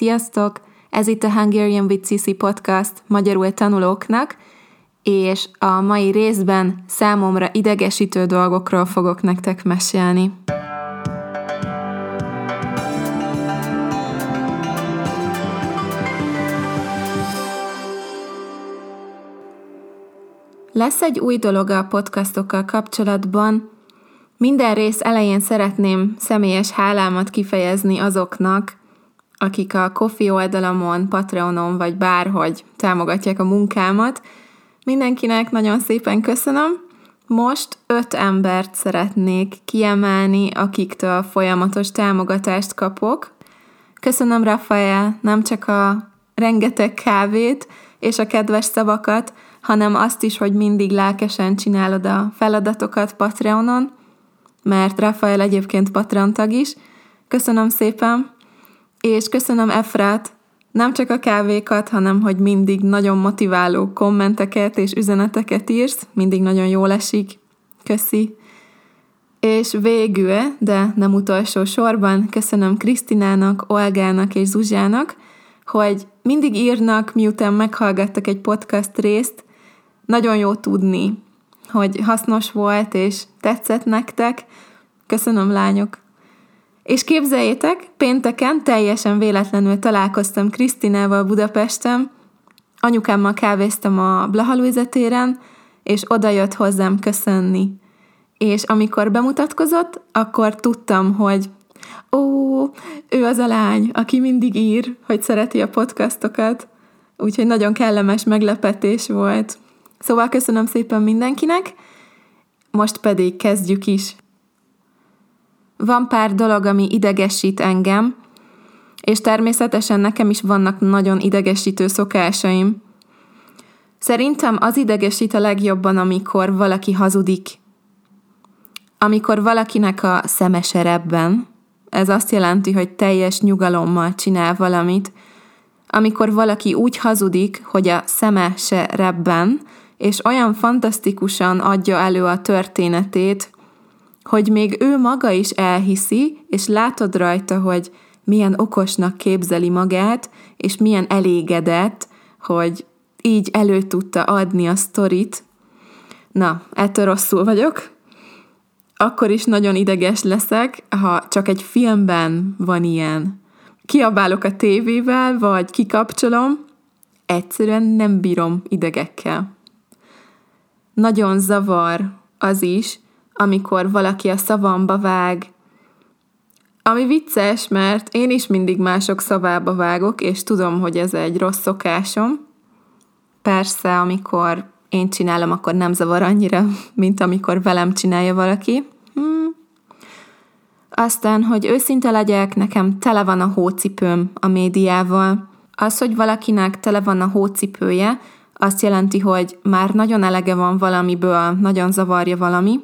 Sziasztok! Ez itt a Hungarian with Cici podcast magyarul tanulóknak, és a mai részben számomra idegesítő dolgokról fogok nektek mesélni. Lesz egy új dolog a podcastokkal kapcsolatban. Minden rész elején szeretném személyes hálámat kifejezni azoknak, akik a Kofi oldalamon, Patreonon vagy bárhogy támogatják a munkámat. Mindenkinek nagyon szépen köszönöm. Most öt embert szeretnék kiemelni, akiktől folyamatos támogatást kapok. Köszönöm, Rafael, nem csak a rengeteg kávét és a kedves szavakat, hanem azt is, hogy mindig lelkesen csinálod a feladatokat Patreonon, mert Rafael egyébként Patreon tag is. Köszönöm szépen! És köszönöm Efrát, nem csak a kávékat, hanem hogy mindig nagyon motiváló kommenteket és üzeneteket írsz, mindig nagyon jól esik. Köszi! És végül, de nem utolsó sorban, köszönöm Krisztinának, Olgának és Zuzsának, hogy mindig írnak, miután meghallgattak egy podcast részt, nagyon jó tudni, hogy hasznos volt és tetszett nektek. Köszönöm, lányok! És képzeljétek, pénteken teljesen véletlenül találkoztam Krisztinával Budapesten, anyukámmal kávéztam a Blaha téren, és oda jött hozzám köszönni. És amikor bemutatkozott, akkor tudtam, hogy ó, ő az a lány, aki mindig ír, hogy szereti a podcastokat, úgyhogy nagyon kellemes meglepetés volt. Szóval köszönöm szépen mindenkinek, most pedig kezdjük is. Van pár dolog, ami idegesít engem, és természetesen nekem is vannak nagyon idegesítő szokásaim. Szerintem az idegesít a legjobban, amikor valaki hazudik. Amikor valakinek a szeme serebben, ez azt jelenti, hogy teljes nyugalommal csinál valamit, amikor valaki úgy hazudik, hogy a szeme se rebben, és olyan fantasztikusan adja elő a történetét, hogy még ő maga is elhiszi, és látod rajta, hogy milyen okosnak képzeli magát, és milyen elégedett, hogy így elő tudta adni a sztorit. Na, ettől rosszul vagyok. Akkor is nagyon ideges leszek, ha csak egy filmben van ilyen. Kiabálok a tévével, vagy kikapcsolom, egyszerűen nem bírom idegekkel. Nagyon zavar az is, amikor valaki a szavamba vág. Ami vicces, mert én is mindig mások szavába vágok, és tudom, hogy ez egy rossz szokásom. Persze, amikor én csinálom, akkor nem zavar annyira, mint amikor velem csinálja valaki. Hmm. Aztán, hogy őszinte legyek, nekem tele van a hócipőm a médiával. Az, hogy valakinek tele van a hócipője, azt jelenti, hogy már nagyon elege van valamiből, nagyon zavarja valami,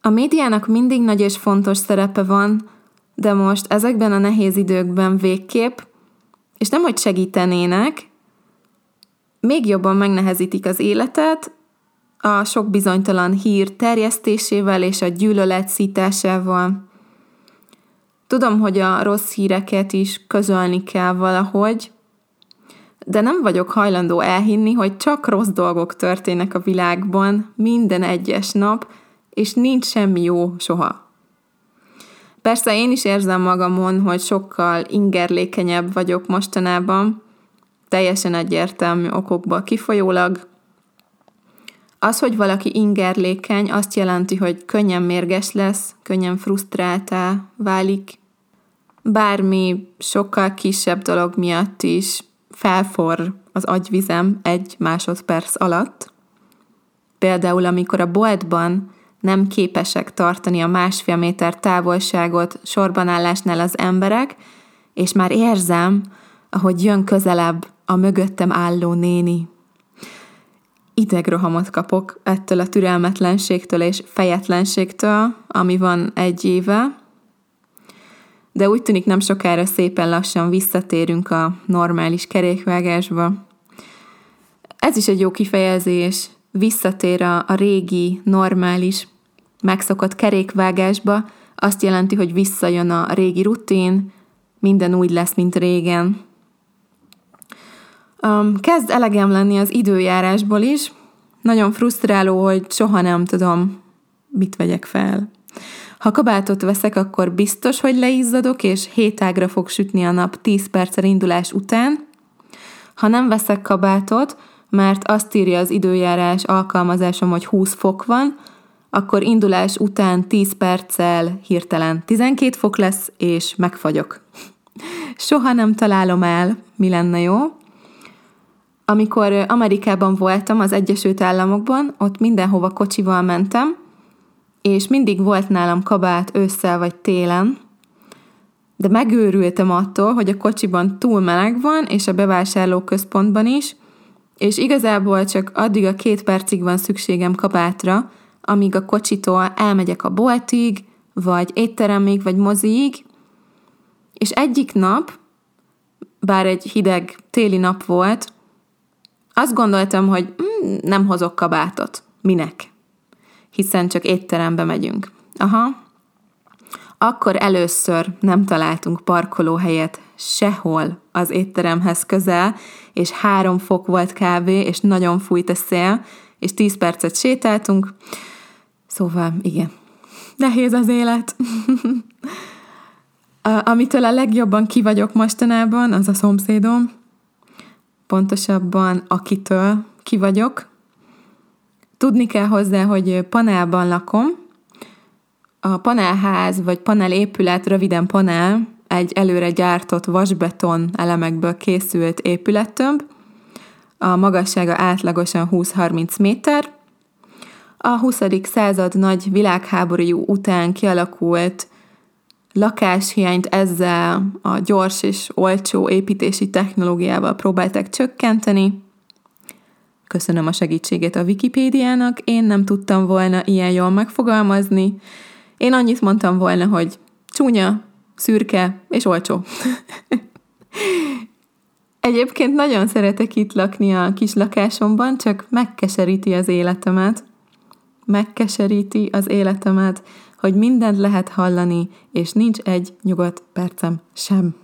a médiának mindig nagy és fontos szerepe van, de most ezekben a nehéz időkben végképp, és nem hogy segítenének, még jobban megnehezítik az életet, a sok bizonytalan hír terjesztésével és a gyűlölet szításával. Tudom, hogy a rossz híreket is közölni kell valahogy, de nem vagyok hajlandó elhinni, hogy csak rossz dolgok történnek a világban minden egyes nap, és nincs semmi jó soha. Persze én is érzem magamon, hogy sokkal ingerlékenyebb vagyok mostanában, teljesen egyértelmű okokból kifolyólag. Az, hogy valaki ingerlékeny, azt jelenti, hogy könnyen mérges lesz, könnyen frusztráltá válik, bármi sokkal kisebb dolog miatt is felfor az agyvizem egy másodperc alatt. Például, amikor a boltban nem képesek tartani a másfél méter távolságot sorbanállásnál az emberek, és már érzem, ahogy jön közelebb a mögöttem álló néni. Idegrohamot kapok ettől a türelmetlenségtől és fejetlenségtől, ami van egy éve, de úgy tűnik nem sokára szépen lassan visszatérünk a normális kerékvágásba. Ez is egy jó kifejezés, visszatér a, a régi, normális, megszokott kerékvágásba, azt jelenti, hogy visszajön a régi rutin, minden úgy lesz, mint régen. Kezd elegem lenni az időjárásból is. Nagyon frusztráló, hogy soha nem tudom, mit vegyek fel. Ha kabátot veszek, akkor biztos, hogy leizzadok, és hétágra fog sütni a nap 10 perccel indulás után. Ha nem veszek kabátot, mert azt írja az időjárás alkalmazásom, hogy 20 fok van, akkor indulás után 10 perccel hirtelen 12 fok lesz, és megfagyok. Soha nem találom el, mi lenne jó. Amikor Amerikában voltam, az Egyesült Államokban, ott mindenhova kocsival mentem, és mindig volt nálam kabát ősszel vagy télen, de megőrültem attól, hogy a kocsiban túl meleg van, és a bevásárlóközpontban is, és igazából csak addig a két percig van szükségem kabátra, amíg a kocsitól elmegyek a boltig, vagy étteremig, vagy moziig, és egyik nap, bár egy hideg téli nap volt, azt gondoltam, hogy mm, nem hozok kabátot. Minek? Hiszen csak étterembe megyünk. Aha. Akkor először nem találtunk parkolóhelyet sehol az étteremhez közel, és három fok volt kávé, és nagyon fújt a szél, és tíz percet sétáltunk. Szóval, igen, nehéz az élet. Amitől a legjobban kivagyok mostanában, az a szomszédom. Pontosabban, akitől kivagyok. Tudni kell hozzá, hogy panelban lakom. A panelház vagy panelépület, röviden panel, egy előre gyártott vasbeton elemekből készült épülettömb. A magassága átlagosan 20-30 méter. A 20. század nagy világháború után kialakult lakáshiányt ezzel a gyors és olcsó építési technológiával próbálták csökkenteni. Köszönöm a segítségét a Wikipédiának, én nem tudtam volna ilyen jól megfogalmazni. Én annyit mondtam volna, hogy csúnya, szürke és olcsó. Egyébként nagyon szeretek itt lakni a kis lakásomban, csak megkeseríti az életemet. Megkeseríti az életemet, hogy mindent lehet hallani, és nincs egy nyugodt percem sem.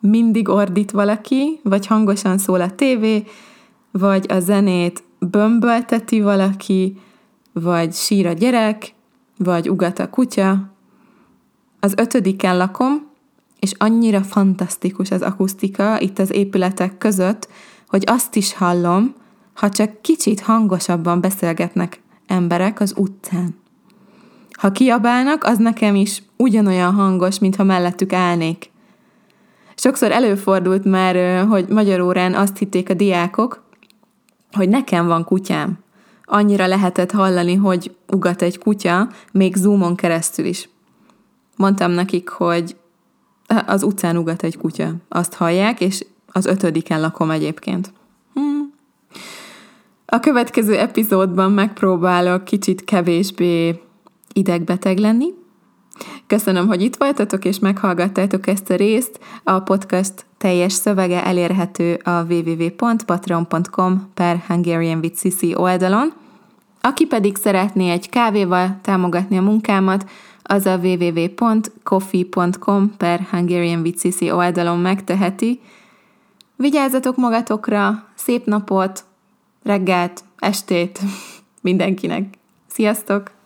Mindig ordít valaki, vagy hangosan szól a tévé, vagy a zenét bömbölteti valaki, vagy sír a gyerek, vagy ugat a kutya. Az ötödiken lakom, és annyira fantasztikus az akusztika itt az épületek között, hogy azt is hallom, ha csak kicsit hangosabban beszélgetnek emberek az utcán. Ha kiabálnak, az nekem is ugyanolyan hangos, mintha mellettük állnék. Sokszor előfordult már, hogy magyar órán azt hitték a diákok, hogy nekem van kutyám. Annyira lehetett hallani, hogy ugat egy kutya, még zoomon keresztül is. Mondtam nekik, hogy az utcán ugat egy kutya. Azt hallják, és az ötödiken lakom egyébként. A következő epizódban megpróbálok kicsit kevésbé idegbeteg lenni. Köszönöm, hogy itt voltatok és meghallgattátok ezt a részt. A podcast teljes szövege elérhető a www.patreon.com per Hungarian with Sisi oldalon. Aki pedig szeretné egy kávéval támogatni a munkámat, az a www.coffee.com per Hungarian with Sisi oldalon megteheti. Vigyázzatok magatokra, szép napot, reggelt, estét mindenkinek. Sziasztok!